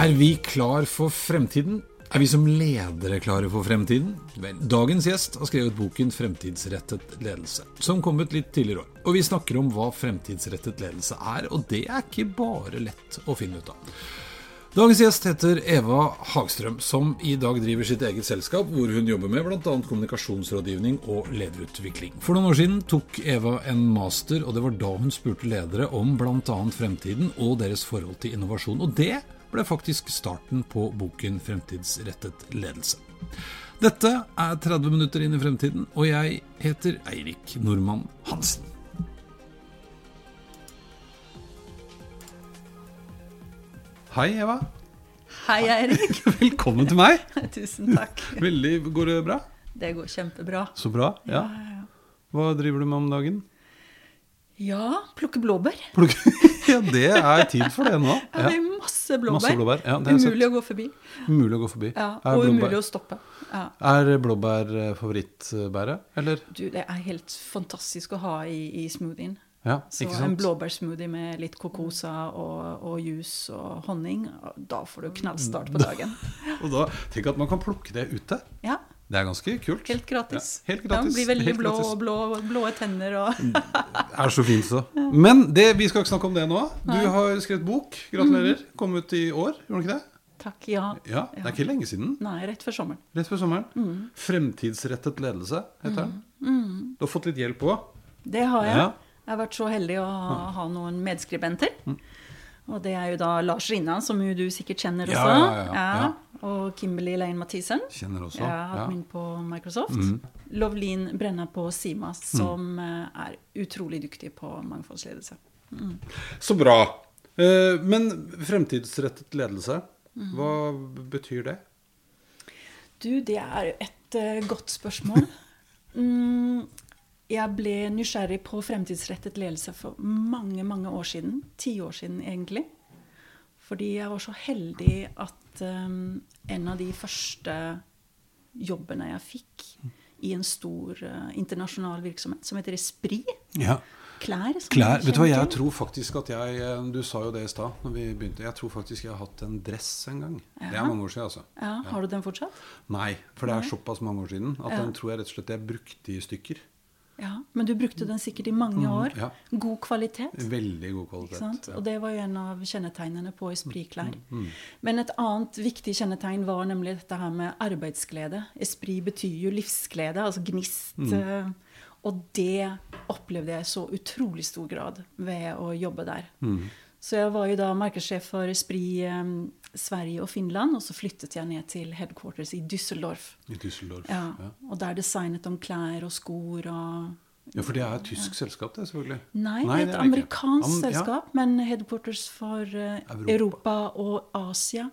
Er vi klar for fremtiden? Er vi som ledere klare for fremtiden? Vel, dagens gjest har skrevet boken 'Fremtidsrettet ledelse', som kom ut litt tidligere år. Og vi snakker om hva fremtidsrettet ledelse er, og det er ikke bare lett å finne ut av. Dagens gjest heter Eva Hagstrøm, som i dag driver sitt eget selskap, hvor hun jobber med bl.a. kommunikasjonsrådgivning og lederutvikling. For noen år siden tok Eva en master, og det var da hun spurte ledere om bl.a. fremtiden og deres forhold til innovasjon. Og det ble faktisk starten på boken 'Fremtidsrettet ledelse'. Dette er 30 minutter inn i fremtiden, og jeg heter Eirik Normann Hansen. Hei, Eva. Hei, Eirik. Velkommen til meg. Tusen takk. Veldig, Går det bra? Det går kjempebra. Så bra. Ja. Hva driver du med om dagen? Ja, plukke blåbær. Plukk- Ja, det er tid for det nå. Ja, det er masse blåbær. Masse blåbær. Umulig å gå forbi. Umulig å gå forbi. Og umulig å stoppe. Ja. er blåbær eh, favorittbæret, eller? Du, det er helt fantastisk å ha i, i smoothien. Ja, Så en blåbærsmoothie med litt kokosa og, og juice og honning, da får du knallstart på dagen. Og da, tenk at man kan plukke det ute. Ja, Det er ganske kult. helt gratis. Ja, helt gratis. Ja, blir veldig blå blå, blå tenner og Er så fint, så. Men det, vi skal ikke snakke om det nå. Du Nei. har skrevet bok. Gratulerer. Kom ut i år, gjorde du ikke det? Takk, ja. Ja, Det er ikke lenge siden. Nei, rett før sommeren. Rett før sommeren. Mm. Fremtidsrettet ledelse heter den. Du har fått litt hjelp òg. Det har jeg. Ja. Jeg har vært så heldig å ha, noen medskribenter. Mm. Og det er jo da Lars Rinnan, som jo du sikkert kjenner også. ja, ja, ja. Og Kimberly Lane Mathisen. Kjenner også. Jeg har hatt Ja. Mm. min på Microsoft. Lovlin Brenna på Sima, som mm. er utrolig dyktig på mangfoldsledelse. Så bra. Eh, Men fremtidsrettet ledelse, Mm. hva betyr det? Du, det er et eh, godt spørsmål. Mm, jeg ble nysgjerrig på fremtidsrettet ledelse for mange, mange år siden. Ti år siden, egentlig. Fordi jeg var så heldig at um, en av de første jobbene jeg fikk i en stor uh, internasjonal virksomhet som heter Esprit, Ja. klær Klær. Vet du hva, jeg tror faktisk at jeg eh, Du sa jo det i stad når vi begynte. Jeg tror faktisk jeg har hatt en dress en gang. Det er mange år siden, altså. Ja, Har du den fortsatt? Nei, for det er såpass mange år siden at Ja. den tror jeg rett og slett jeg brukte i stykker. Ja, Men du brukte den sikkert i mange år. Mm, ja. God kvalitet. Veldig god kvalitet. Ja. Og det var jo en av kjennetegnene på Esprit-klær. Mm, Men et annet viktig kjennetegn var nemlig dette her med arbeidsglede. Esprit betyr jo livsglede, altså gnist. Mm. eh, Og det opplevde jeg i så utrolig stor grad ved å jobbe der. Så jeg var jo da markedssjef for Esprit eh, Sverige og Finland, og så flyttet jeg ned til headquarters i Düsseldorf. I Düsseldorf. Ja, Ja. Og der designet de klær og skor og ja, for det er et tysk selskap, det, selvfølgelig. Nei, Nei, det er et amerikansk Am- ja. selskap, men headquarters for eh, Europa. Europa. og Asia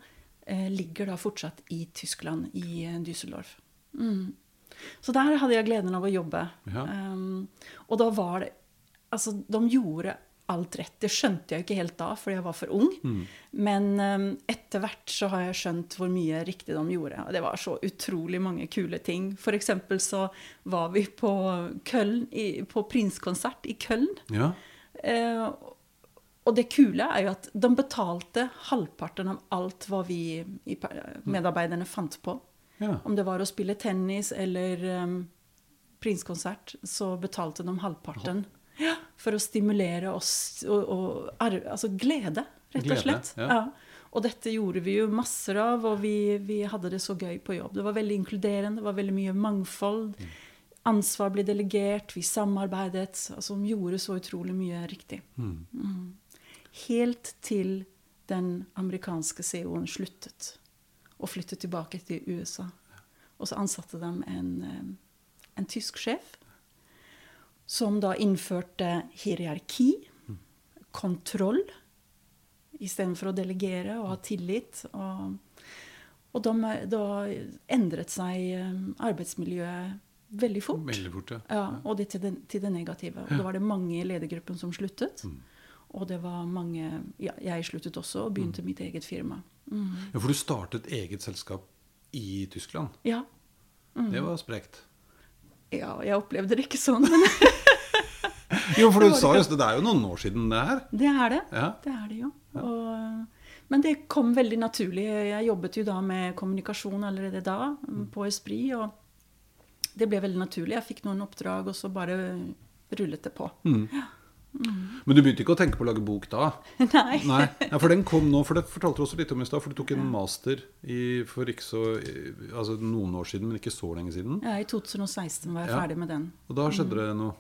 eh, ligger da fortsatt i Tyskland, i eh, Düsseldorf. Mm. Så der hadde jeg gleden av å jobbe. Ja. Um, og da var det Altså, de gjorde alt rett. Det skjønte jeg ikke helt da, fordi jeg var for ung. Mm. Men um, etter hvert så har jeg skjønt hvor mye riktig de gjorde. Og det var så utrolig mange kule ting. For eksempel så var vi på Köln, i, på Prinskonsert i Köln. Ja. Uh, og det kule er jo at de betalte halvparten av alt hva vi i medarbeiderne fant på. ja. Om det var å spille tennis eller um, prinskonsert, så betalte de halvparten. For å stimulere oss og, og altså glede, rett og slett. ja. Ja. Og dette gjorde vi jo masser av, og vi, vi hadde det så gøy på jobb. Det var veldig inkluderende, det var veldig mye mangfold. Mm. Ansvar ble delegert, vi samarbeidet. Altså, vi gjorde så utrolig mye riktig. Mm. Helt til den amerikanske CEO-en sluttet og flyttet tilbake til USA. Og så ansatte de en, eh, en tysk sjef som da innførte hierarki, kontroll, istedenfor å delegere og ha tillit. Og, og da, da endret seg eh, arbeidsmiljøet veldig fort. Veldig fort, ja. Ja, og det til det, til det negative. Og da var det mange i ledergruppen som sluttet. Og det var mange ja, Jeg sluttet også og begynte mitt eget firma. Mm. ja. For du startet eget selskap i Tyskland. Ja. Det var sprekt. ja, jeg opplevde det ikke sånn, men Jo, for du sa jo det, er jo noen år siden det her. det er det. Ja. Det er det jo. Og, men det kom veldig naturlig. Jeg jobbet jo da med kommunikasjon allerede da, på Esprit. Og det ble veldig naturlig. Jeg fikk noen oppdrag, og så bare rullet det på. Men du begynte ikke å tenke på å lage bok da? Nei. Nei, ja, for den kom nå, for det fortalte du også litt om i stad. For du tok en master i, for ikke så Altså noen år siden, men ikke så lenge siden. Ja, I 2016 var jeg Ja. ferdig med den. Og da skjedde det noe.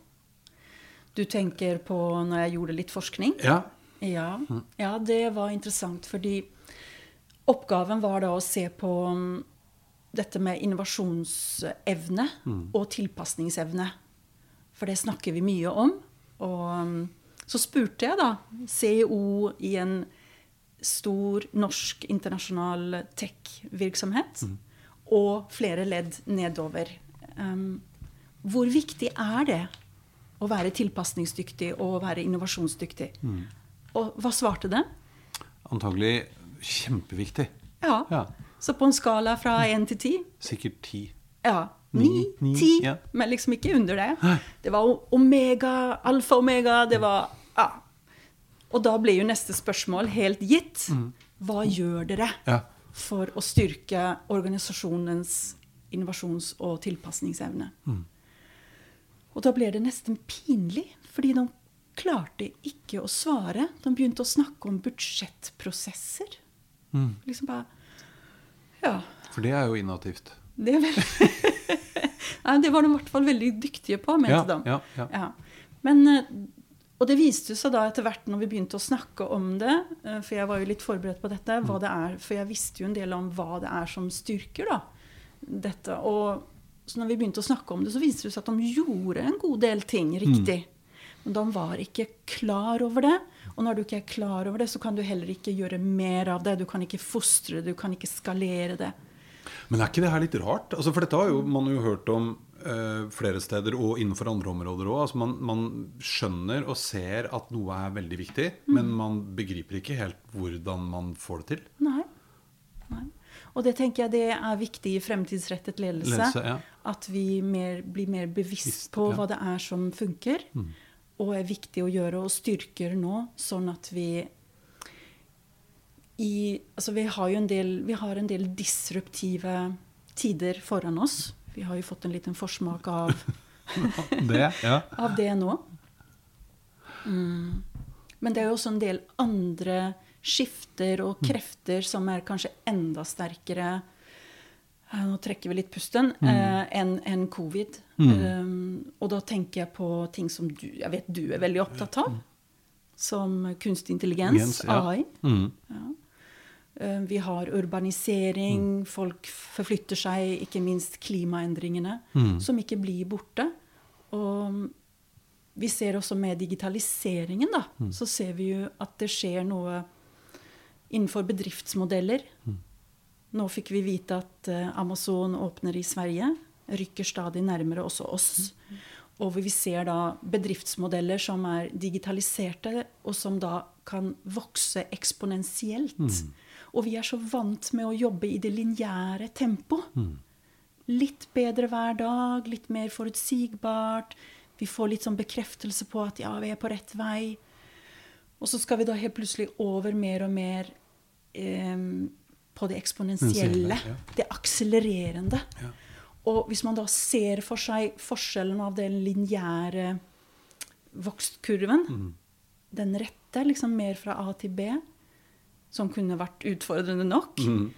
Du tenker på når jeg gjorde litt forskning? Ja. Ja, ja, det var interessant, fordi oppgaven var da å se på mm, dette med innovasjonsevne og tilpasningsevne. For det snakker vi mye om. Og mm, så spurte jeg da CEO i en stor norsk internasjonal tech-virksomhet og flere ledd nedover. Um, hvor viktig er det å være tilpasningsdyktig og være innovasjonsdyktig? Og hva svarte det? Antagelig kjempeviktig. Ja. Ja. Så på en skala fra én til ti Sikkert ti. ja, Ni, ti, ja. men liksom ikke under det. Det var omega, alfa-omega, det var Ja. Og da blir jo neste spørsmål helt gitt. Hva gjør dere Mm. For å styrke organisasjonens innovasjons- og tilpasningsevne? Mm. Og da ble det nesten pinlig, fordi de klarte ikke å svare. De begynte å snakke om budsjettprosesser. Mm. Liksom bare Ja. For det er jo innovativt. Det, er vel... Nei, det var de i hvert fall veldig dyktige på, mente Ja, de. ja, ja. Ja. Men, eh, og det viste seg da etter hvert når vi begynte å snakke om det, eh, for jeg var jo litt forberedt på dette, Mm. hva det er, for jeg visste jo en del om hva det er som styrker da, dette. Og så når vi begynte å snakke om det, så viste det seg at de gjorde en god del ting riktig. Men de var ikke klar over det. Og når du ikke er klar over det, så kan du heller ikke gjøre mer av det. Du kan ikke fostre det, du kan ikke skalere det. Men er ikke det her litt rart? Altså, for dette har jo man jo hørt om uh, flere steder og innenfor andre områder òg. Altså, man, man skjønner og ser at noe er veldig viktig, men man begriper ikke helt hvordan man får det til. Nei. Nei. Og det tenker jeg det er viktig i fremtidsrettet ledelse. Ledelse, ja. At vi mer, blir mer bevisst på. Mm. hva det er som funker. Og er viktig å gjøre, og styrker nå, sånn at vi i Altså vi har jo en del, vi har en del disruptive tider foran oss. Vi har jo fått en liten forsmak av Det, ja. av det nå. Mm. Men det er jo også en del andre skifter og krefter som er kanskje enda sterkere Nå trekker vi litt pusten mm. enn en covid. Um, og da tenker jeg på ting som du, jeg vet du er veldig opptatt av. Som kunstig intelligens, ja. AI. Mm. Eh, Vi har urbanisering, folk forflytter seg, ikke minst klimaendringene, som ikke blir borte. Og vi ser også med digitaliseringen, da, så ser vi jo at det skjer noe innenfor bedriftsmodeller. Nå fikk vi vite at eh, Amazon åpner i Sverige, rykker stadig nærmere også oss. Og hvor vi ser da bedriftsmodeller som er digitaliserte, og som da kan vokse eksponentielt. Og vi er så vant med å jobbe i det lineære tempo. Litt bedre hver dag, litt mer forutsigbart. Vi får litt sånn bekreftelse på at ja, vi er på rett vei. Og så skal vi da helt plutselig over mer og mer eh, på det eksponentielle. Ja. Det akselererende. Ja. Og hvis man da ser for seg forskjellen av den lineære vokstkurven, Mm. den rette, liksom mer fra A til B, som kunne vært utfordrende nok Mm.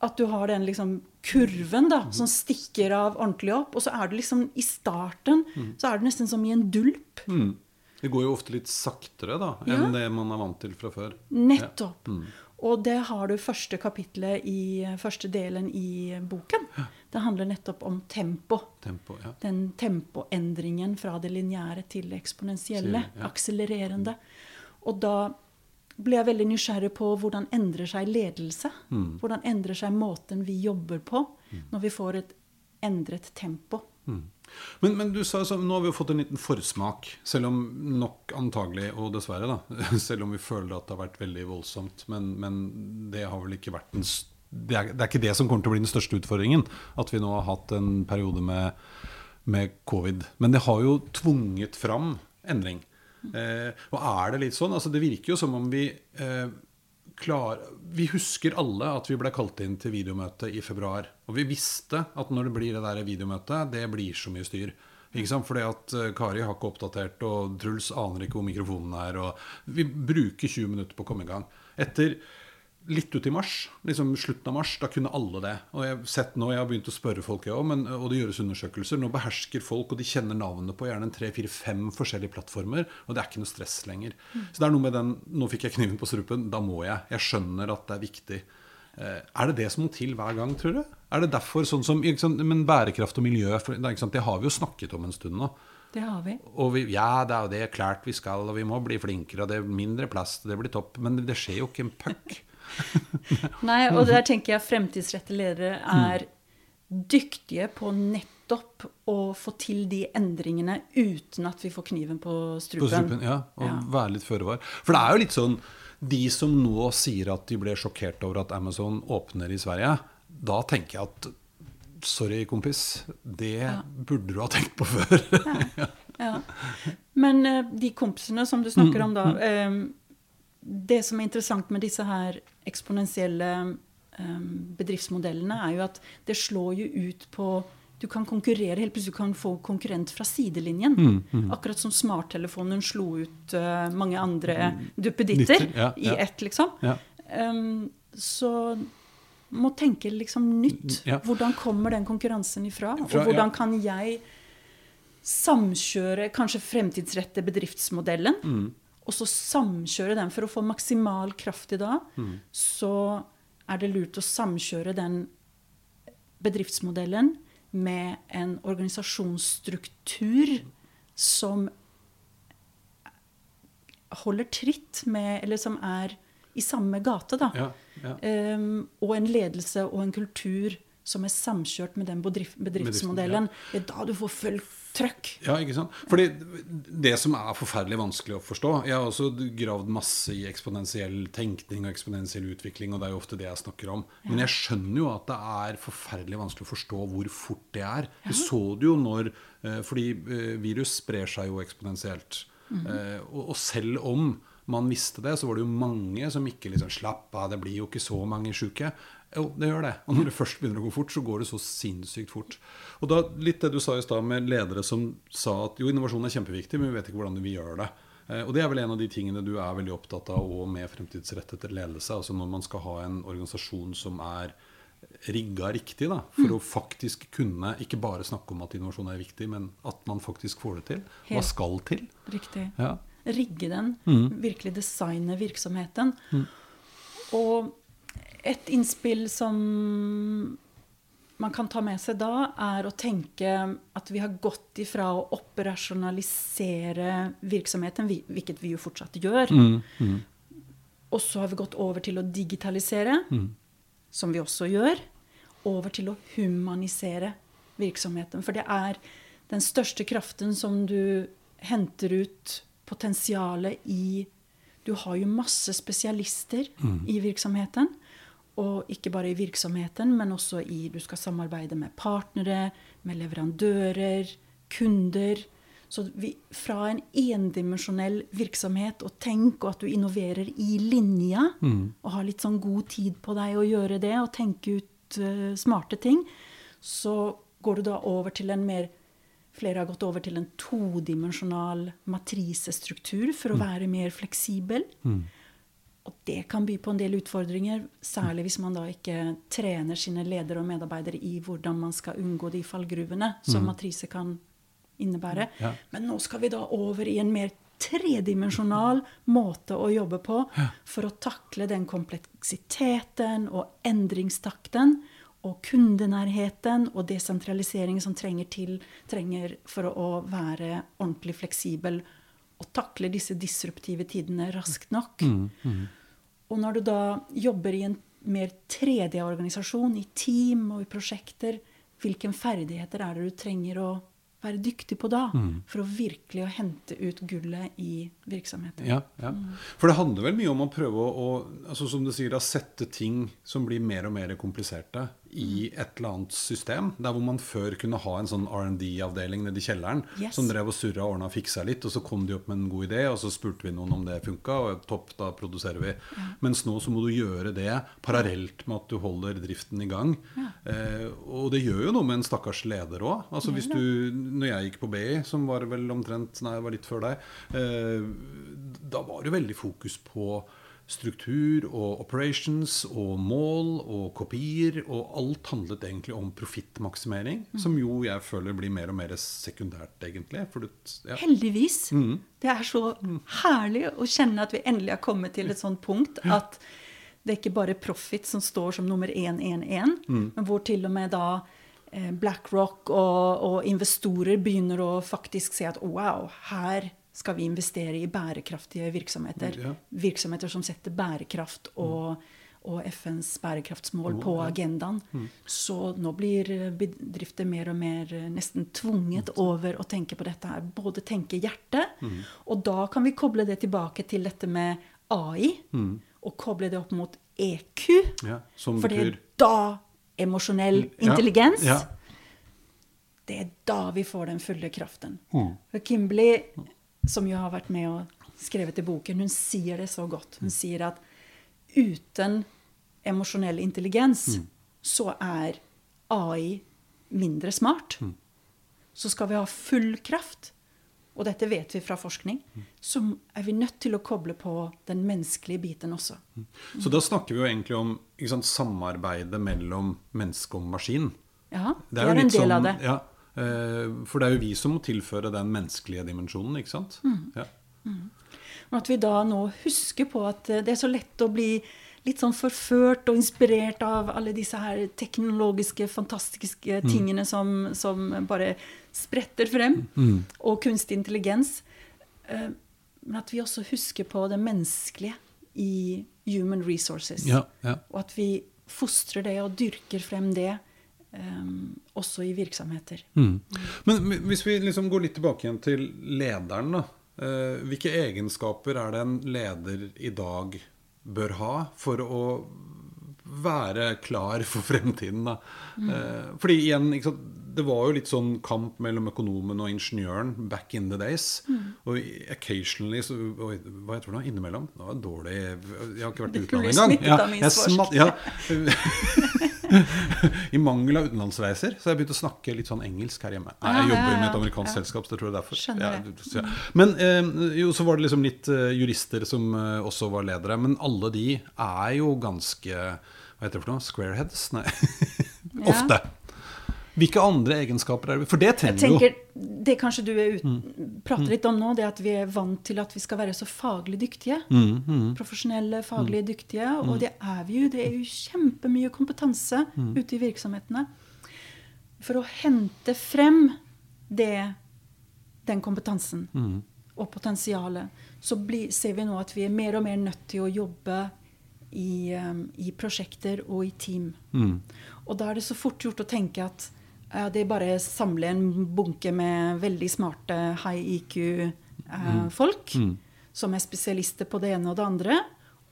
At du har den liksom kurven da, som stikker av ordentlig opp, og så er det liksom i starten så er du nesten som i en dulp. Mm. Det går jo ofte litt saktere da, Ja. enn det man er vant til fra før. Nettopp. Og det har du første kapitlet i første delen i boken. Det handler nettopp om tempo. Tempo, ja. Den tempoendringen fra det lineære til det eksponentielle. Ja. Akselererende. Og da ble jeg veldig nysgjerrig på hvordan endrer seg ledelse. Mm. Hvordan endrer seg måten vi jobber på når vi får et endret tempo. Men, men du sa så, nå har vi jo fått en liten forsmak, selv om nok antagelig, og dessverre, da, selv om vi føler at det har vært veldig voldsomt. Men, men det har vel ikke vært den det er, det er ikke det som kommer til å bli den største utfordringen. At vi nå har hatt en periode med, med covid. Men det har jo tvunget fram endring. Eh, og er det litt sånn? altså Det virker jo som om vi eh, klar, Vi husker alle at vi ble kalt inn til videomøte i februar. Og vi visste at når det blir det der videomøtet, det blir så mye styr. Ikke sant? Fordi at eh, Kari har ikke oppdatert, og Truls aner ikke hvor mikrofonen er. Og vi bruker 20 minutter på å komme i gang. Etter litt ut i mars, liksom slutten av mars, da kunne alle det. Og jeg har sett nå, jeg har begynt å spørre folk, jeg også, og det gjøres undersøkelser. Nå behersker folk, og de kjenner navnet på gjerne tre-fire-fem forskjellige plattformer. Og det er ikke noe stress lenger. Så det er noe med den Nå fikk jeg kniven på strupen, da må jeg. Jeg skjønner at det er viktig. Eh, Er det det som må til hver gang, tror du? Er det derfor sånn som sant, Men bærekraft og miljø, sant, det har vi jo snakket om en stund nå. Det har vi. Og vi, ja, det er jo det klart vi skal, og vi må bli flinkere, og det er mindre plast, det blir topp. Men det skjer jo ikke en puck. Nei, og der tenker jeg fremtidsrettede ledere er dyktige på nettopp å få til de endringene uten at vi får kniven på strupen. På strupen, ja, og Ja. være litt føre var. For det er jo litt sånn De som nå sier at de ble sjokkert over at Amazon åpner i Sverige, da tenker jeg at Sorry, kompis. Det burde du ha tenkt på før. Ja. Men eh, de kompisene som du snakker om da eh, Det som er interessant med disse her eksponentielle eh, bedriftsmodellene, er jo at det slår jo ut på Du kan konkurrere, helt plutselig kan få konkurrent fra sidelinjen. Mm, Akkurat som smarttelefonen slo ut uh, mange andre duppeditter ja, ja, i ett, liksom. Ja. Um, så må tenke liksom nytt. Ja. Hvordan kommer den konkurransen ifra? Fra- og hvordan kan jeg samkjøre kanskje fremtidsrette bedriftsmodellen? Mm. Og så samkjøre den for å få maksimal kraft i dag. Mm. Så er det lurt å samkjøre den bedriftsmodellen med en organisasjonsstruktur som holder tritt med Eller som er i samme gate, da. Ja, ja. Um, og en ledelse og en kultur som er samkjørt med den bedrift, bedriftsmodellen. Det er da du får full trøkk. Ja, ikke sant? Fordi det som er forferdelig vanskelig å forstå Jeg har også gravd masse i eksponentiell tenkning og eksponentiell utvikling, og det er jo ofte det jeg snakker om. Men jeg skjønner jo at det er forferdelig vanskelig å forstå hvor fort det er. Vi så det jo når eh, Fordi eh, virus sprer seg jo eksponentielt. Eh, Og og selv om man visste det, så var det jo mange som ikke liksom slapp av. Det blir jo ikke så mange sjuke. Jo, det gjør det. Og når det først begynner å gå fort, så går det så sinnssykt fort. Og da litt det du sa i stad med ledere som sa at jo, innovasjon er kjempeviktig, men vi vet ikke hvordan vi gjør det. Eh, Og det er vel en av de tingene du er veldig opptatt av og med fremtidsrettet ledelse. Altså når man skal ha en organisasjon som er rigga riktig da, for å faktisk kunne ikke bare snakke om at innovasjon er viktig, men at man faktisk får det til. Hva skal til? Riktig. Ja. Rigge den. Mm. Virkelig designe virksomheten. Og et innspill som man kan ta med seg da, er å tenke at vi har gått ifra å operasjonalisere virksomheten, hvilket vi jo fortsatt gjør, Mm, og så har vi gått over til å digitalisere, som vi også gjør, over til å humanisere virksomheten. For det er den største kraften som du henter ut potensialet i Du har jo masse spesialister i virksomheten. Og ikke bare i virksomheten, men også i Du skal samarbeide med partnere, med leverandører, kunder. Så vi, fra en endimensjonell virksomhet og tenk og at du innoverer i linja, og har litt sånn god tid på deg å gjøre det og tenke ut uh, smarte ting, så går du da over til en mer Flere har gått over til en todimensjonal matrisestruktur for å være mer fleksibel. Og det kan by på en del utfordringer, særlig hvis man da ikke trener sine ledere og medarbeidere i hvordan man skal unngå de fallgruvene som matrise kan innebære. Ja. Men nå skal vi da over i en mer tredimensjonal måte å jobbe på for å takle den kompleksiteten og endringstakten og kundenærheten og desentraliseringen som trenger, til, trenger for å være ordentlig fleksibel og takle disse disruptive tidene raskt nok. Og når du da jobber i en mer 3D-organisasjon, i team og i prosjekter, hvilke ferdigheter er det du trenger å være dyktig på da, for å virkelig å hente ut gullet i virksomheten? Ja, ja. For det handler vel mye om å prøve å, å altså som du sier, da, sette ting som blir mer og mer kompliserte, i et eller annet system. Der hvor man før kunne ha en sånn R&D-avdeling nede i kjelleren Yes. som drev og surra og ordna og fiksa litt, og så kom de opp med en god idé, og så spurte vi noen om det funka, og topp, da produserer vi. Mens nå så må du gjøre det parallelt med at du holder driften i gang. Eh, og det gjør jo noe med en stakkars leder òg. Altså hvis du, når jeg gikk på BI, som var vel omtrent Nei, det var litt før deg. Eh, da var det veldig fokus på struktur og operations og mål og kopier. Og alt handlet egentlig om profittmaksimering, som jo jeg føler blir mer og mer sekundært, egentlig. Du, ja. Heldigvis. Det er så herlig å kjenne at vi endelig har kommet til et sånt punkt at det er ikke bare profit som står som nummer 111, men hvor til og med da eh, BlackRock og, og investorer begynner å faktisk se at wow, her skal vi investere i bærekraftige virksomheter. Ja. Virksomheter som setter bærekraft og, og FNs bærekraftsmål på agendaen. Så nå blir bedrifter mer og mer eh, nesten tvunget over å tenke på dette her. Både tenke hjerte, og da kan vi koble det tilbake til dette med AI, og koble det opp mot EQ. Ja, som for det er da emosjonell intelligens ja. det er da vi får den fulle kraften. Mm. For Kimberley, som jo har vært med og skrevet i boken, hun sier det så godt. Hun sier at uten emosjonell intelligens Mm. så er AI mindre smart. Mm. Så skal vi ha full kraft, og dette vet vi fra forskning, Mm. så er vi nødt til å koble på den menneskelige biten også. Så da snakker vi jo egentlig om sant, samarbeidet mellom menneske og maskin. Ja, Det det er er, en del som, av det. Ja, for det er jo vi som må tilføre den menneskelige dimensjonen, ikke sant? Mm. Ja. Og at vi da nå husker på at eh, det er så lett å bli litt sånn forført og inspirert av alle disse her teknologiske, fantastiske tingene som, som bare spretter frem. Og kunstig intelligens. Eh, Men at vi også husker på det menneskelige i human resources. Ja, ja. Og at vi fostrer det og dyrker frem det eh, også i virksomheter. Mm. Men hvis vi liksom går litt tilbake igjen til lederen, da. Uh, hvilke egenskaper er det en leder i dag bør ha for å være klar for fremtiden? Da? Eh, fordi igjen, sant, det var jo litt sånn kamp mellom økonomen og ingeniøren back in the days. Og occasionally så, Hva heter det nå? Innimellom? Det var dårlig Jeg har ikke vært i utlandet engang. min jeg smatt- ja. I mangel av utenlandsreiser så har jeg begynt å snakke litt sånn engelsk her hjemme. Nei, jeg Ja, ja, jobber med et amerikansk ja. selskap, så det tror jeg det er derfor. Skjønner jeg. ja. Men eh, jo, så var det liksom litt eh, jurister som eh, også var ledere. Men alle de er jo ganske Hva heter det for noe? Squareheads? Nei. Ofte. Hvilke andre egenskaper er det? For det Jeg trenger jo. tenker, Det kanskje du ut, Mm. prater litt om nå, det at vi er vant til at vi skal være så faglig dyktige. Mm, Profesjonelle, faglig dyktige. Og det er vi jo. Det er jo kjempemye kompetanse Mm. ute i virksomhetene. For å hente frem det, den kompetansen Mm. og potensialet, så bli, ser vi nå at vi er mer og mer nødt til å jobbe i, um, i prosjekter og i team. Mm. Og da er det så fort gjort å tenke at er bare å samle en bunke med veldig smarte high IQ-folk som er spesialister på det ene og det andre,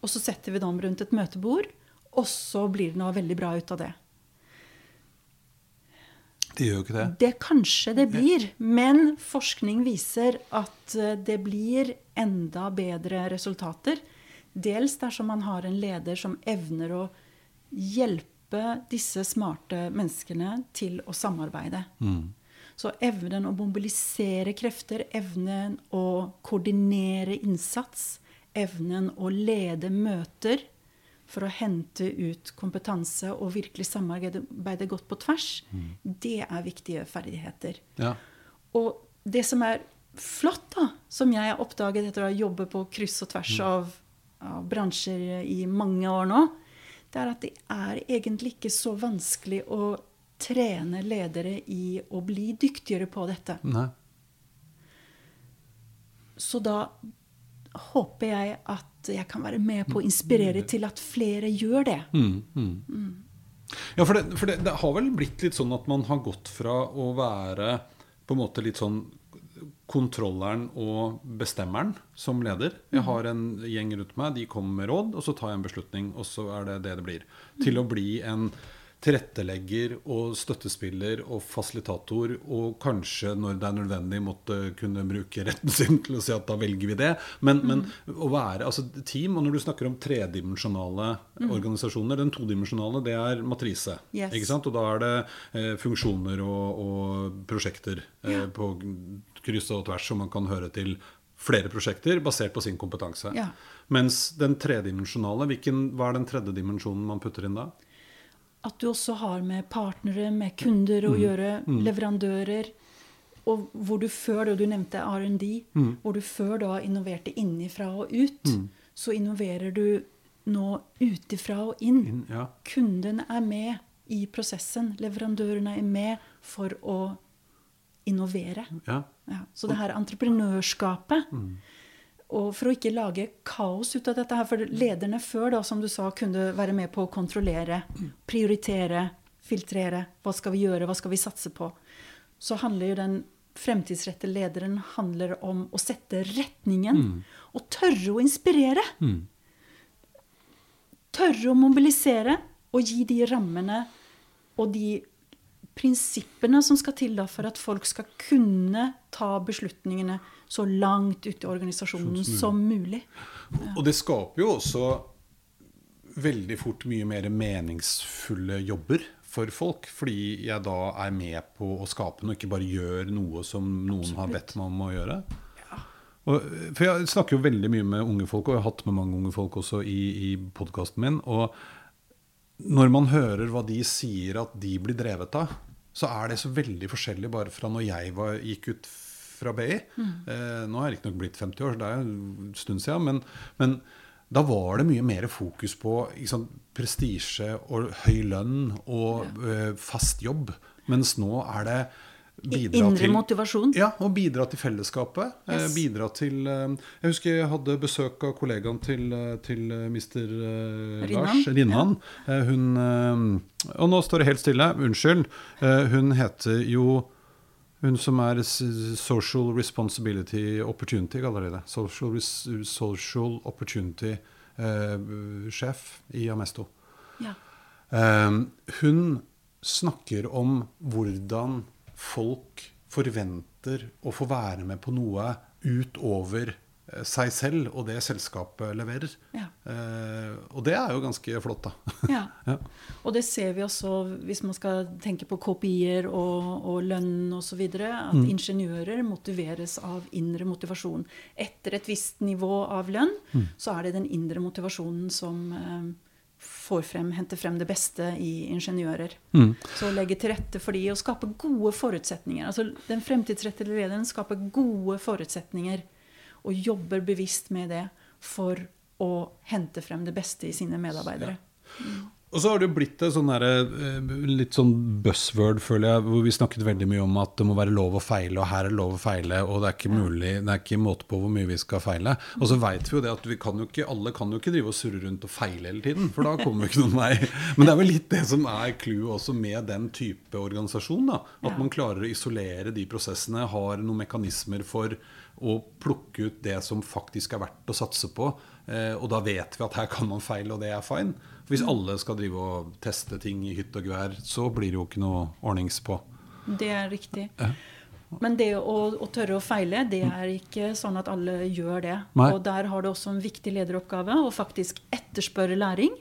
og så setter vi dem rundt et møtebord, og så blir det noe veldig bra ut av det. Det gjør jo ikke det. Det kanskje det blir, men forskning viser at eh, det blir enda bedre resultater. Dels dersom man har en leder som evner å hjelpe disse smarte menneskene til å samarbeide. Så evnen å mobilisere krefter, evnen å koordinere innsats, evnen å lede møter for å hente ut kompetanse og virkelig samarbeide godt på tvers, det er viktige ferdigheter. Ja. Og det som er flott, da, som jeg har oppdaget etter å ha jobbet på kryss og tvers av, av bransjer i mange år nå, det er at det er egentlig ikke så vanskelig å trene ledere i å bli dyktigere på dette. Nei. Så da håper jeg at jeg kan være med på å inspirere til at flere gjør det. Ja, for, det, for det, det har vel blitt litt sånn at man har gått fra å være på en måte litt sånn kontrolleren og bestemmeren som leder. Jeg har en gjeng rundt meg, de kommer med råd, og så tar jeg en beslutning, og så er det det det blir. Til å bli en tilrettelegger og støttespiller og fasilitator, og kanskje, når det er nødvendig, måtte kunne bruke retten sin til å si at da velger vi det. Men, men å være altså team, og når du snakker om tredimensjonale organisasjoner Den todimensjonale, det er matrise. Yes. Ikke sant? Og da er det eh, funksjoner og, og prosjekter eh, på kryss og tvers, som man kan høre til flere prosjekter basert på sin kompetanse. Ja. Mens den tredimensjonale, hva er den tredje dimensjonen man putter inn da? At du også har med partnere, med kunder å gjøre, leverandører. Og hvor du før, og du nevnte R&D, hvor du før da innoverte innifra og ut, så innoverer du nå utifra og inn. Inn, ja. Kunden er med i prosessen. Leverandørene er med for å innovere. Ja. Ja, så det her entreprenørskapet Og for å ikke lage kaos ut av dette her, for lederne før, da, som du sa, kunne være med på å kontrollere, prioritere, filtrere. Hva skal vi gjøre, hva skal vi satse på? Så handler jo den fremtidsrette lederen handler om å sette retningen. Og tørre å inspirere. Tørre å mobilisere og gi de rammene og de prinsippene som skal til da for at folk skal kunne ta beslutningene så langt ute i organisasjonen som mulig. Og det skaper jo også veldig fort mye mer meningsfulle jobber for folk. Fordi jeg da er med på å skape noe, ikke bare gjør noe som noen har bedt meg om å gjøre. Og, for jeg snakker jo veldig mye med unge folk, og jeg har hatt med mange unge folk også i, i podkasten min. Og når man hører hva de sier at de blir drevet av, så er det så veldig forskjellig bare fra når jeg var, gikk ut fra BI. Eh, nå har jeg riktignok blitt 50 år, så det er en stund siden. Men, men da var det mye mer fokus på sant, prestisje og høy lønn og eh, fast jobb. Mens nå er det bidra Indre til motivasjon. ja, og bidra til fellesskapet. Eh, Yes. bidra til eh, Jeg husker jeg hadde besøk av kollegaen til, eh, til mister eh, Lars Rinnan. Ja. hun eh, Og nå står det helt stille. Unnskyld. Eh, hun heter jo hun som er Social Responsibility Opportunity, kaller de det. Social, social Opportunity-sjef i Amesto. Ja. Eh, hun snakker om hvordan folk forventer å få være med på noe utover eh, seg selv og det selskapet leverer. Ja. Eh, og det er jo ganske flott, da. Ja. Ja. Og det ser vi også hvis man skal tenke på KPI-er og, og lønn osv. At ingeniører motiveres av indre motivasjon. Etter et visst nivå av lønn så er det den indre motivasjonen som eh, får frem, henter frem det beste i ingeniører. Så legge til rette for de og skape gode forutsetninger. Altså Den fremtidsrettede lederen skaper gode forutsetninger og jobber bevisst med det for å hente frem det beste i sine medarbeidere. Og så har det jo blitt et sånn eh, litt sånn buzzword, føler jeg, hvor vi snakket veldig mye om at det må være lov å feile, og her er det lov å feile, og det er ikke mulig, det er ikke måte på hvor mye vi skal feile. Og så veit vi jo det at vi kan jo ikke, alle kan jo ikke drive og surre rundt og feile hele tiden, for da kommer vi ikke noen vei. Men det er vel litt det som er clouet også med den type organisasjon, da. At man klarer å isolere de prosessene, har noen mekanismer for å plukke ut det som faktisk er verdt å satse på. Eh, og da vet vi at her kan man feile, og det er fine. Hvis alle skal drive og teste ting i hytt og gevær, så blir det jo ikke noe ordnings på. Det er riktig. Men det å, å tørre å feile, det er ikke sånn at alle gjør det. Nei. Og der har det også en viktig lederoppgave å faktisk etterspørre læring.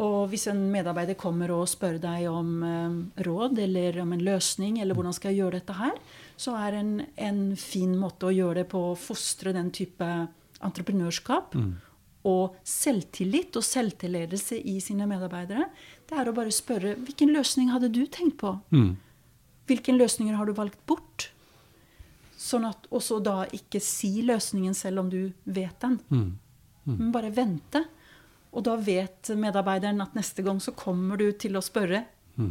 Og hvis en medarbeider kommer og spør deg om eh, råd eller om en løsning, eller hvordan skal jeg gjøre dette her, så er en, en fin måte å gjøre det på å fostre den type entreprenørskap og selvtillit og selvtilledelse i sine medarbeidere, det er å bare spørre hvilken løsning hadde du tenkt på? Hvilke løsninger har du valgt bort? Sånn at også da ikke si løsningen selv om du vet den. Men bare vente. Og da vet medarbeideren at neste gang så kommer du til å spørre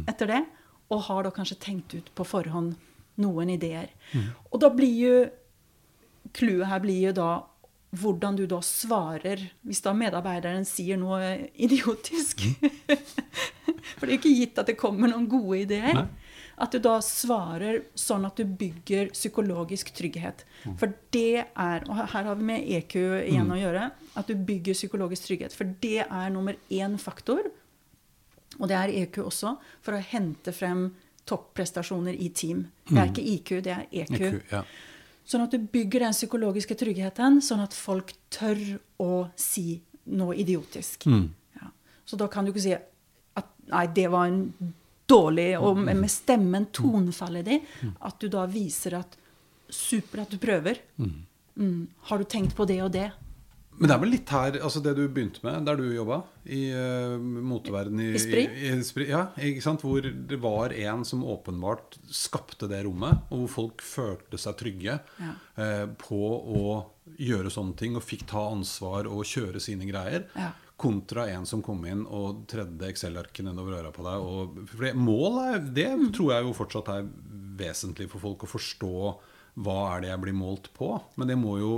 etter det, og har da kanskje tenkt ut på forhånd noen ideer. Og da blir jo Clouet her blir jo da hvordan du da svarer hvis da medarbeideren sier noe idiotisk. For det er jo ikke gitt at det kommer noen gode ideer. Nei. At du da svarer sånn at du bygger psykologisk trygghet. For det er Og her har vi med EQ igjen å gjøre. At du bygger psykologisk trygghet. For det er nummer én faktor. Og det er EQ også, for å hente frem topprestasjoner i team. Det er ikke IQ, det er EQ. EQ, ja. Sånn at du bygger den psykologiske tryggheten, sånn at folk tør å si noe idiotisk. Ja. Så da kan du ikke si at nei, det var en dårlig Og med stemmen, tonefallet ditt, at du da viser at Super at du prøver. Mm. Har du tenkt på det og det? Men det er vel litt her altså det du begynte med, der du jobba, i uh, moteverdenen i, I Spring? i, i Spri? Ja, ikke sant? Hvor det var en som åpenbart skapte det rommet, og hvor folk følte seg trygge Ja. uh, på å gjøre sånne ting, og fikk ta ansvar og kjøre sine greier. Ja. Kontra en som kom inn og tredde Excel-arket nedover øra på deg. Og, for det, mål er, det tror jeg jo fortsatt er vesentlig for folk å forstå hva er det jeg blir målt på. Men det må jo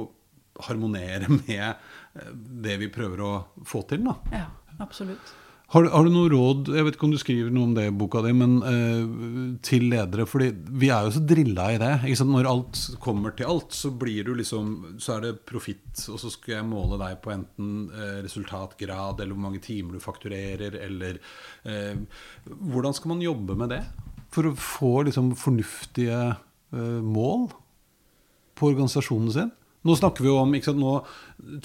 harmonere med eh, det vi prøver å få til. da. Ja, absolutt. Har, du- har du noe råd jeg vet ikke om du skriver noe om det i boka di, men uh, til ledere? fordi vi er jo så drilla i det. Når alt kommer til alt, så blir du liksom, så er det profitt. Og så skal jeg måle deg på enten uh, resultatgrad, eller hvor mange timer du fakturerer, eller uh, Hvordan skal man jobbe med det? For å få liksom fornuftige eh, mål på organisasjonen sin? Nå snakker vi jo om nå,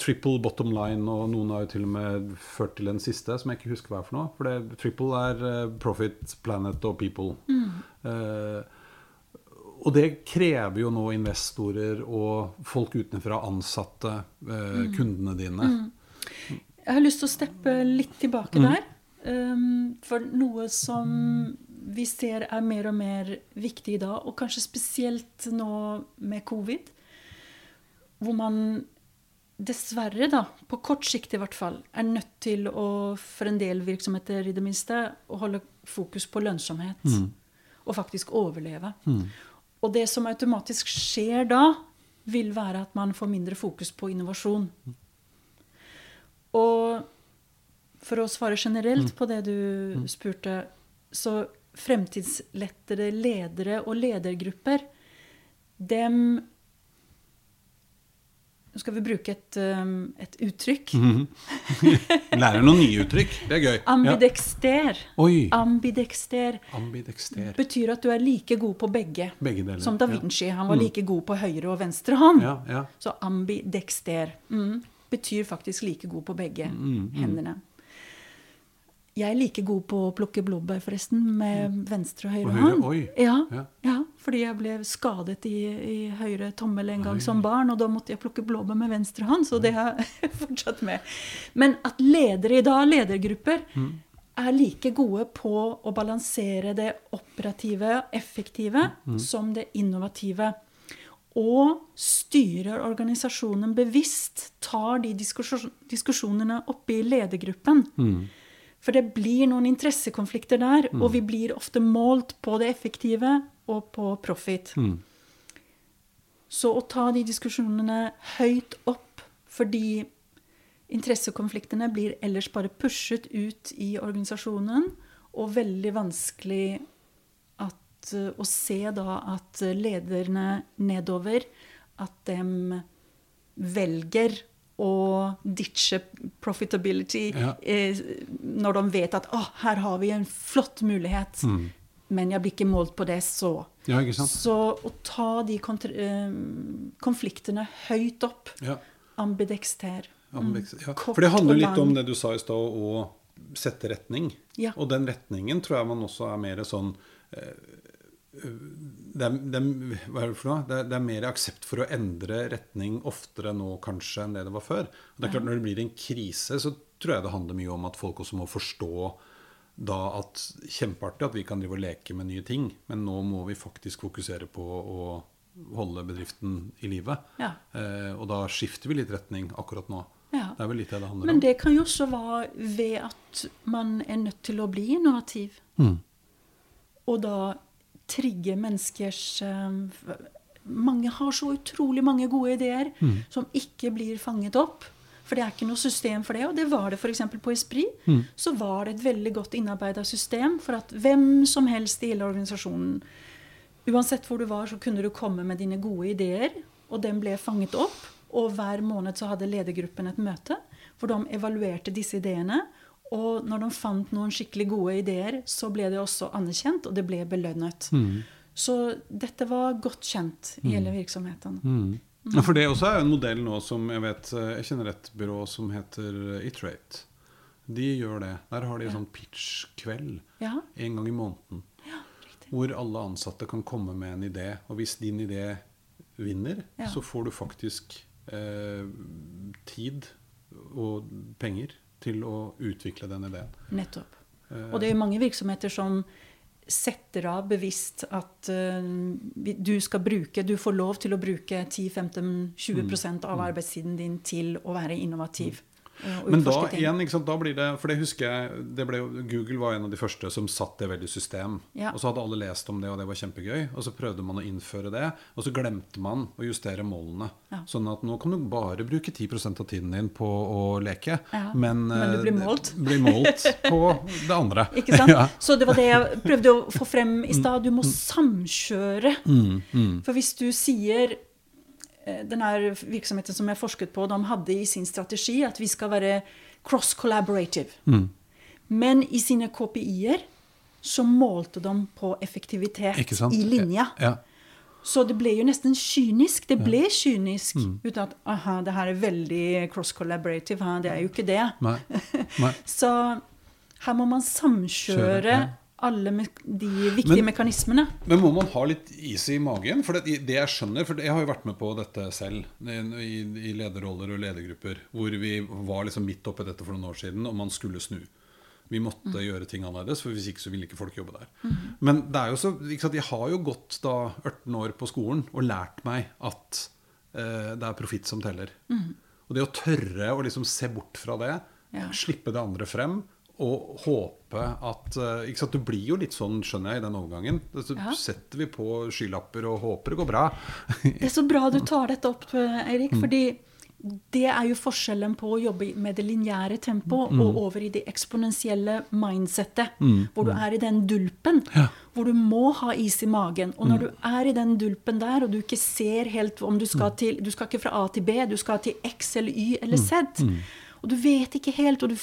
triple bottom line, og noen har jo til og med ført til den siste, som jeg ikke husker hva er for noe. For det, triple er eh, profit, planet og people. Eh, og det krever jo nå investorer og folk utenfra, ansatte, eh, kundene dine. Jeg har lyst til å steppe litt tilbake der. Um, for noe som vi ser er mer og mer viktig i dag, og kanskje spesielt nå med covid, hvor man dessverre, da, på kort sikt i hvert fall, er nødt til å, for en del virksomheter i det minste, å holde fokus på lønnsomhet. Og faktisk overleve. Og det som automatisk skjer da, vil være at man får mindre fokus på innovasjon. Og for å svare generelt på det du spurte, så fremtidslettede ledere og ledergrupper, dem Nå skal vi bruke et, um, et uttrykk. Lærer noen nye uttrykk. Det er gøy. Ja. Ambidekster. Oi. Ambidexter Ambidexter. betyr at du er like god på begge. Begge. Som da ja. Han var like god på høyre og venstre hånd. Ja, ja. Så ambidekster mm, betyr faktisk like god på begge hendene. Jeg er like god på å plukke blåbær, forresten, med venstre og høyre høyre, hånd. oi. Ja, Ja. ja, fordi jeg ble skadet i, i høyre tommel en gang som barn, og da måtte jeg plukke blåbær med venstre hånd, så det har jeg fortsatt med. Men at ledere i dag, ledergrupper, er like gode på å balansere det operative, effektive, som det innovative. Og styrer organisasjonen bevisst, tar de diskusjonene oppe i ledergruppen. For det blir noen interessekonflikter der, og vi blir ofte målt på det effektive og på profit. Så å ta de diskusjonene høyt opp, fordi interessekonfliktene blir ellers bare pushet ut i organisasjonen, og veldig vanskelig at, eh, å se da at lederne nedover at de velger å ditche profitability Ja. eh, når de vet at oh, her har vi en flott mulighet, men jeg blir ikke målt på det, så Ja? Så å ta de eh, konfliktene høyt opp, Ja. ambidexter Ambiks- ja. Mm. For det handler litt om det du sa i stad, å sette retning. Ja. Og den retningen tror jeg man også er mer sånn eh, det er, det, er, det? Det, er, er mer aksept for å endre retning oftere nå kanskje enn det det var før. Og det er klart Når det blir en krise, så tror jeg det handler mye om at folk også må forstå da at kjempeartig at vi kan drive og leke med nye ting, men nå må vi faktisk fokusere på å holde bedriften i live. Ja. Eh, og da skifter vi litt retning akkurat nå. Ja. Det er vel litt det det handler Men om. det kan jo også være ved at man er nødt til å bli innovativ. Mm. Og da trigge menneskers eh, Mange har så utrolig mange gode ideer Mm. som ikke blir fanget opp. For det er ikke noe system for det. Og det var det f.eks. på Esprit. Mm. Så var det et veldig godt innarbeida system for at hvem som helst i hele organisasjonen Uansett hvor du var, så kunne du komme med dine gode ideer, og den ble fanget opp. Og hver måned så hadde ledergruppen et møte hvor de evaluerte disse ideene. Og når de fant noen skikkelig gode ideer, så ble det også anerkjent, og det ble belønnet. Mm. Så dette var godt kjent i hele virksomheten. Mm. Ja, For det også er en modell nå som jeg vet eh, Jeg kjenner et byrå som heter Iterate. De gjør det. Der har de en sånn pitch-kveld Ja, en gang i måneden. ja. Hvor alle ansatte kan komme med en idé. Og hvis din idé vinner, Ja. så får du faktisk eh, tid og penger til å utvikle den ideen. Nettopp. Eh, Og det er mange virksomheter som setter av bevisst at uh, du skal bruke Du får lov til å bruke 10-15-20% av arbeidstiden din til å være innovativ. eh, Men da igjen, sant, da blir det For det husker jeg det ble, Google var en av de første som satt det veldig i system. Ja. Og så hadde alle lest om det, og det var kjempegøy. Og så prøvde man å innføre det, og så glemte man å justere målene. Ja. Sånn at nå kan du bare bruke 10% av tiden din på å leke, men, men du eh, blir målt. blir målt på det andre. Ikke sant? Så det var det jeg prøvde å få frem i stad. Du må samkjøre. Mm, mm, For hvis du sier eh, Den her virksomheten som jeg forsket på, de hadde i sin strategi at vi skal være cross-collaborative. mm. Men i sine KPI-er så målte de på effektivitet i linja. Ja. Så det ble jo nesten kynisk. Det ble kynisk Mm. uten at aha, det her er veldig cross-collaborative. Det er jo ikke det. Nei. Nei. Så her må man samkjøre Kjøre, ja. Alle de viktige Men- mekanismene. Men må man ha litt is i magen? For det, det jeg skjønner, for jeg har jo vært med på dette selv i, i lederroller og ledergrupper, hvor vi var liksom midt oppi dette for noen år siden, og man skulle snu. Vi måtte gjøre ting annerledes, for hvis ikke så ville ikke folk jobbe der. Men det er jo så, ikke sant, jeg har jo gått da 18 år på skolen og lært meg at eh, det er profitt som teller. Og det å tørre å liksom se bort fra det, Ja. slippe det andre frem, og håpe at eh, ikke sant, Du blir jo litt sånn, skjønner jeg, i den overgangen. Så Ja. setter vi på skylapper og håper det går bra. Det er så bra du tar dette opp, Eirik. Mm. fordi det er jo forskjellen på å jobbe med det lineære tempoet Mm. og over i det eksponentielle mindsettet. Hvor du er i den dulpen. Ja. Hvor du må ha is i magen. Og når Mm. du er i den dulpen der, og du ikke ser helt om du skal Mm. til Du skal ikke fra A til B, du skal til X eller Y eller Z. Mm. Og du vet ikke helt, og du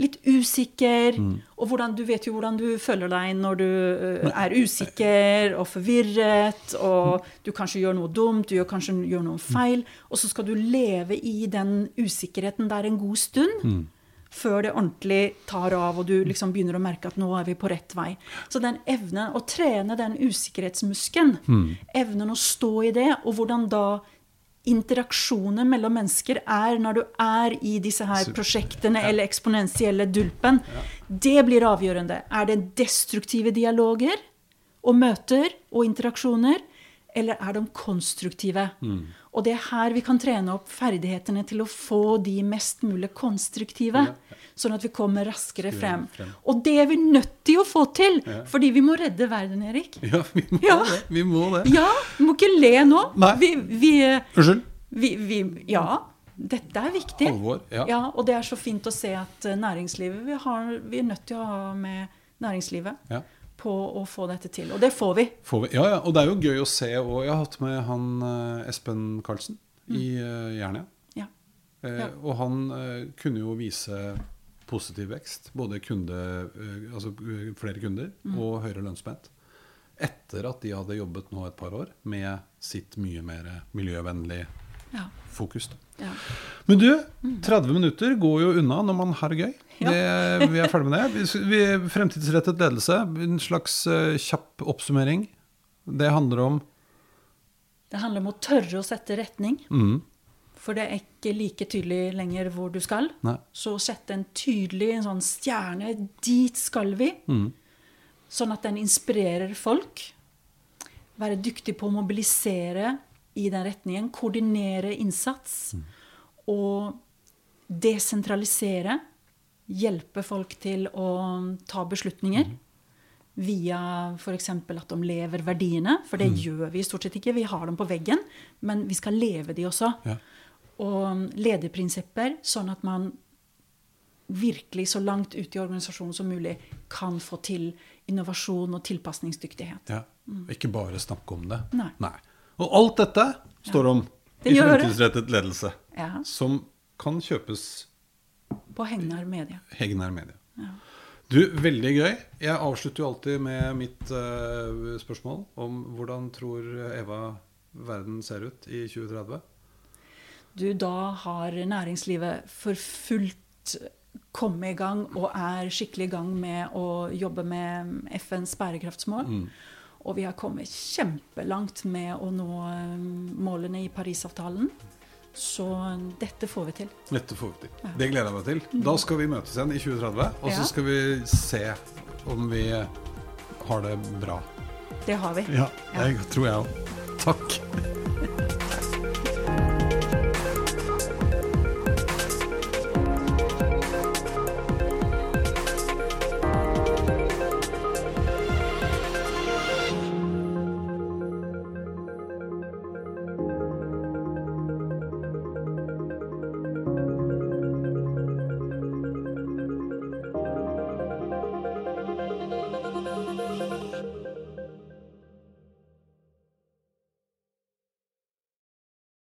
litt usikker. Mm. Og hvordan, du vet jo hvordan du føler deg når du ø, er usikker og forvirret, og du kanskje gjør noe dumt, du gjør kanskje gjør noe feil, og så skal du leve i den usikkerheten der en god stund. Før det ordentlig tar av, og du liksom begynner å merke at nå er vi på rett vei. Så den evnen å trene den usikkerhetsmuskelen, evnen å stå i det, og hvordan da interaksjonen mellom mennesker er når du er i disse her prosjektene eller eksponentielle dulpen, det blir avgjørende. Er det destruktive dialoger og møter og interaksjoner, eller er de konstruktive? Og det er her vi kan trene opp ferdighetene til å få de mest mulig konstruktive, sånn at vi kommer raskere frem. Og det er vi nødt til å få til, fordi vi må redde verden, Erik. Ja, vi må Ja. det. Vi må det. Ja, vi må ikke le nå. Nei. Vi, vi, Unnskyld? vi, ja, dette er viktig. Alvor. Ja. ja. og det er så fint å se at eh, næringslivet vi, har, vi er nødt til å ha med næringslivet Ja. På å få dette til. Og det får vi. Får vi, ja, ja, og det er jo gøy å se. Og jeg har hatt med han eh, Espen Karlsen i uh, Jernia. Ja. Eh, Og han eh, kunne jo vise positiv vekst. Både kunde, eh, altså eh, flere kunder og høyere lønnsomhet. Etter at de hadde jobbet nå et par år med sitt mye mer miljøvennlig Ja. fokus. Ja. Men du, 30 minutter går jo unna når man har det gøy. Ja. Det, vi er ferdig med det. Vi, vi, fremtidsrettet ledelse, en slags uh, kjapp oppsummering. Det handler om Det handler om å tørre å sette retning. mm, For det er ikke like tydelig lenger hvor du skal. Nei. Så sette en tydelig en sånn stjerne. Dit skal vi. Mm, Sånn at den inspirerer folk. være dyktig på å mobilisere i den retningen. Koordinere innsats. Og desentralisere. Hjelpe folk til å ta beslutninger. Via f.eks. at de lever verdiene. For det gjør vi stort sett ikke. Vi har dem på veggen, men vi skal leve de også. Ja. Og lederprinsipper, sånn at man virkelig så langt ut i organisasjonen som mulig kan få til innovasjon og tilpasningsdyktighet. Ja. Ikke bare snakke om det. Nei. Og alt dette står om Det i fremtidsrettet ledelse. Som kan kjøpes På Hegnar Media. Hegnar Media. Ja. Du, veldig gøy. Jeg avslutter jo alltid med mitt uh, spørsmål om hvordan tror Eva verden ser ut i 2030? Du, da har næringslivet for fullt kommet i gang og er skikkelig i gang med å jobbe med FNs bærekraftsmål. Og vi har kommet kjempelangt med å nå eh, målene i Parisavtalen. Så dette får vi til. Dette får vi til. Det gleder jeg meg til. Da skal vi møtes igjen i 2030, og så Ja. skal vi se om vi har det bra. Det har vi. Ja, det tror jeg òg. Takk.